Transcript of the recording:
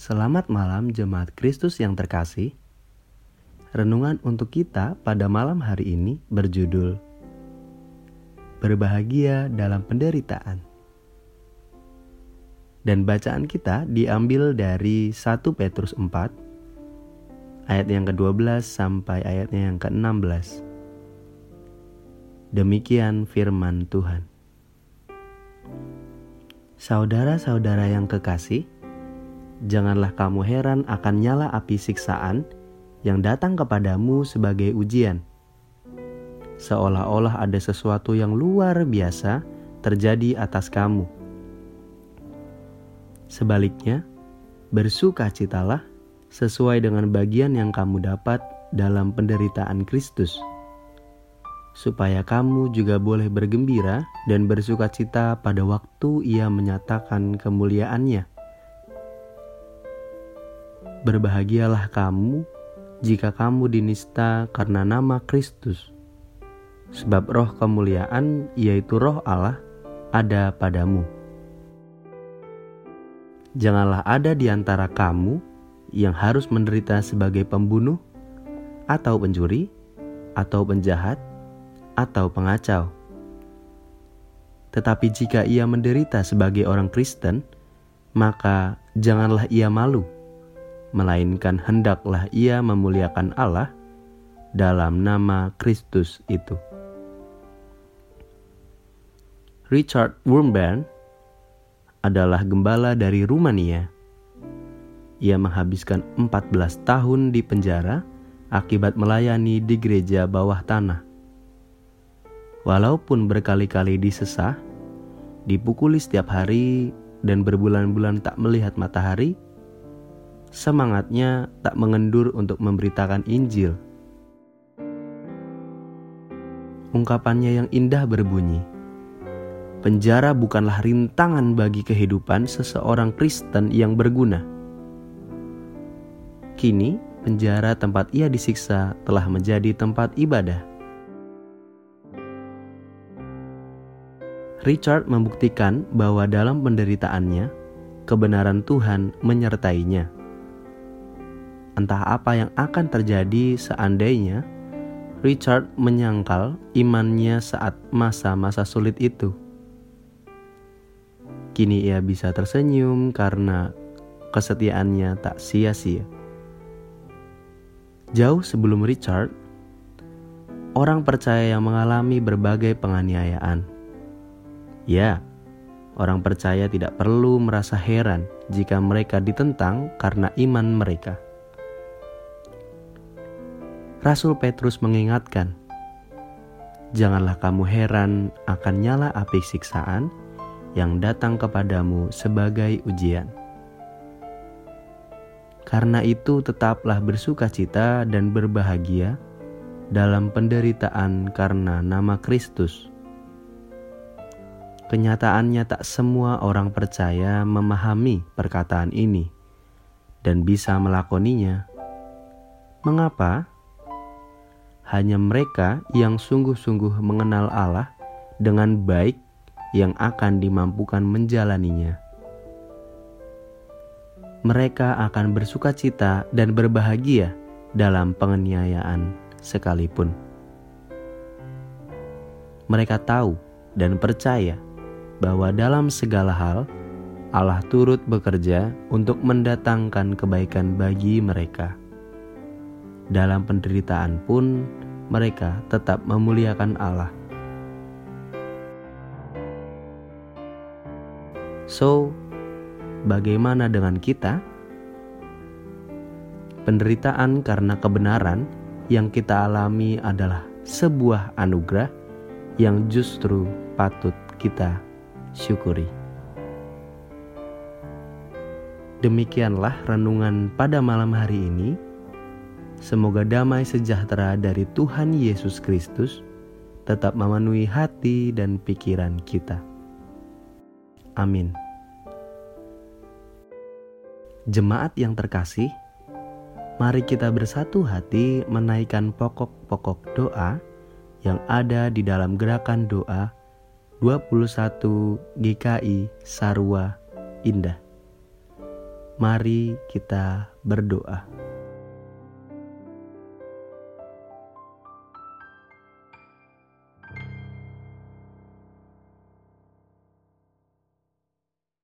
Selamat malam jemaat Kristus yang terkasih. Renungan untuk kita pada malam hari ini berjudul Berbahagia dalam penderitaan. Dan bacaan kita diambil dari 1 Petrus 4 ayat yang ke-12 sampai ayatnya yang ke-16. Demikian firman Tuhan. Saudara-saudara yang kekasih, janganlah kamu heran akan nyala api siksaan yang datang kepadamu sebagai ujian. Seolah-olah ada sesuatu yang luar biasa terjadi atas kamu. Sebaliknya, bersukacitalah sesuai dengan bagian yang kamu dapat dalam penderitaan Kristus, supaya kamu juga boleh bergembira dan bersukacita pada waktu Ia menyatakan kemuliaannya Berbahagialah kamu jika kamu dinista karena nama Kristus. Sebab roh kemuliaan yaitu roh Allah ada padamu. Janganlah ada di antara kamu yang harus menderita sebagai pembunuh atau pencuri atau penjahat atau pengacau. Tetapi jika ia menderita sebagai orang Kristen, maka janganlah ia malu melainkan hendaklah ia memuliakan Allah dalam nama Kristus itu. Richard Wurmbrand adalah gembala dari Rumania. Ia menghabiskan 14 tahun di penjara akibat melayani di gereja bawah tanah. Walaupun berkali-kali disesah, dipukuli setiap hari, dan berbulan-bulan tak melihat matahari, semangatnya tak mengendur untuk memberitakan Injil. Ungkapannya yang indah berbunyi, "Penjara bukanlah rintangan bagi kehidupan seseorang Kristen yang berguna." Kini, penjara tempat ia disiksa telah menjadi tempat ibadah. Richard membuktikan bahwa dalam penderitaannya, kebenaran Tuhan menyertainya entah apa yang akan terjadi seandainya Richard menyangkal imannya saat masa-masa sulit itu. Kini ia bisa tersenyum karena kesetiaannya tak sia-sia. Jauh sebelum Richard, orang percaya yang mengalami berbagai penganiayaan. Ya, orang percaya tidak perlu merasa heran jika mereka ditentang karena iman mereka. Rasul Petrus mengingatkan, "Janganlah kamu heran akan nyala api siksaan yang datang kepadamu sebagai ujian." Karena itu, tetaplah bersukacita dan berbahagia dalam penderitaan karena nama Kristus. Kenyataannya, tak semua orang percaya memahami perkataan ini dan bisa melakoninya. Mengapa? Hanya mereka yang sungguh-sungguh mengenal Allah dengan baik yang akan dimampukan menjalaninya. Mereka akan bersuka cita dan berbahagia dalam penganiayaan sekalipun. Mereka tahu dan percaya bahwa dalam segala hal Allah turut bekerja untuk mendatangkan kebaikan bagi mereka. Dalam penderitaan pun, mereka tetap memuliakan Allah. So, bagaimana dengan kita? Penderitaan karena kebenaran yang kita alami adalah sebuah anugerah yang justru patut kita syukuri. Demikianlah renungan pada malam hari ini. Semoga damai sejahtera dari Tuhan Yesus Kristus tetap memenuhi hati dan pikiran kita. Amin. Jemaat yang terkasih, mari kita bersatu hati menaikkan pokok-pokok doa yang ada di dalam gerakan doa 21 GKI Sarwa Indah. Mari kita berdoa.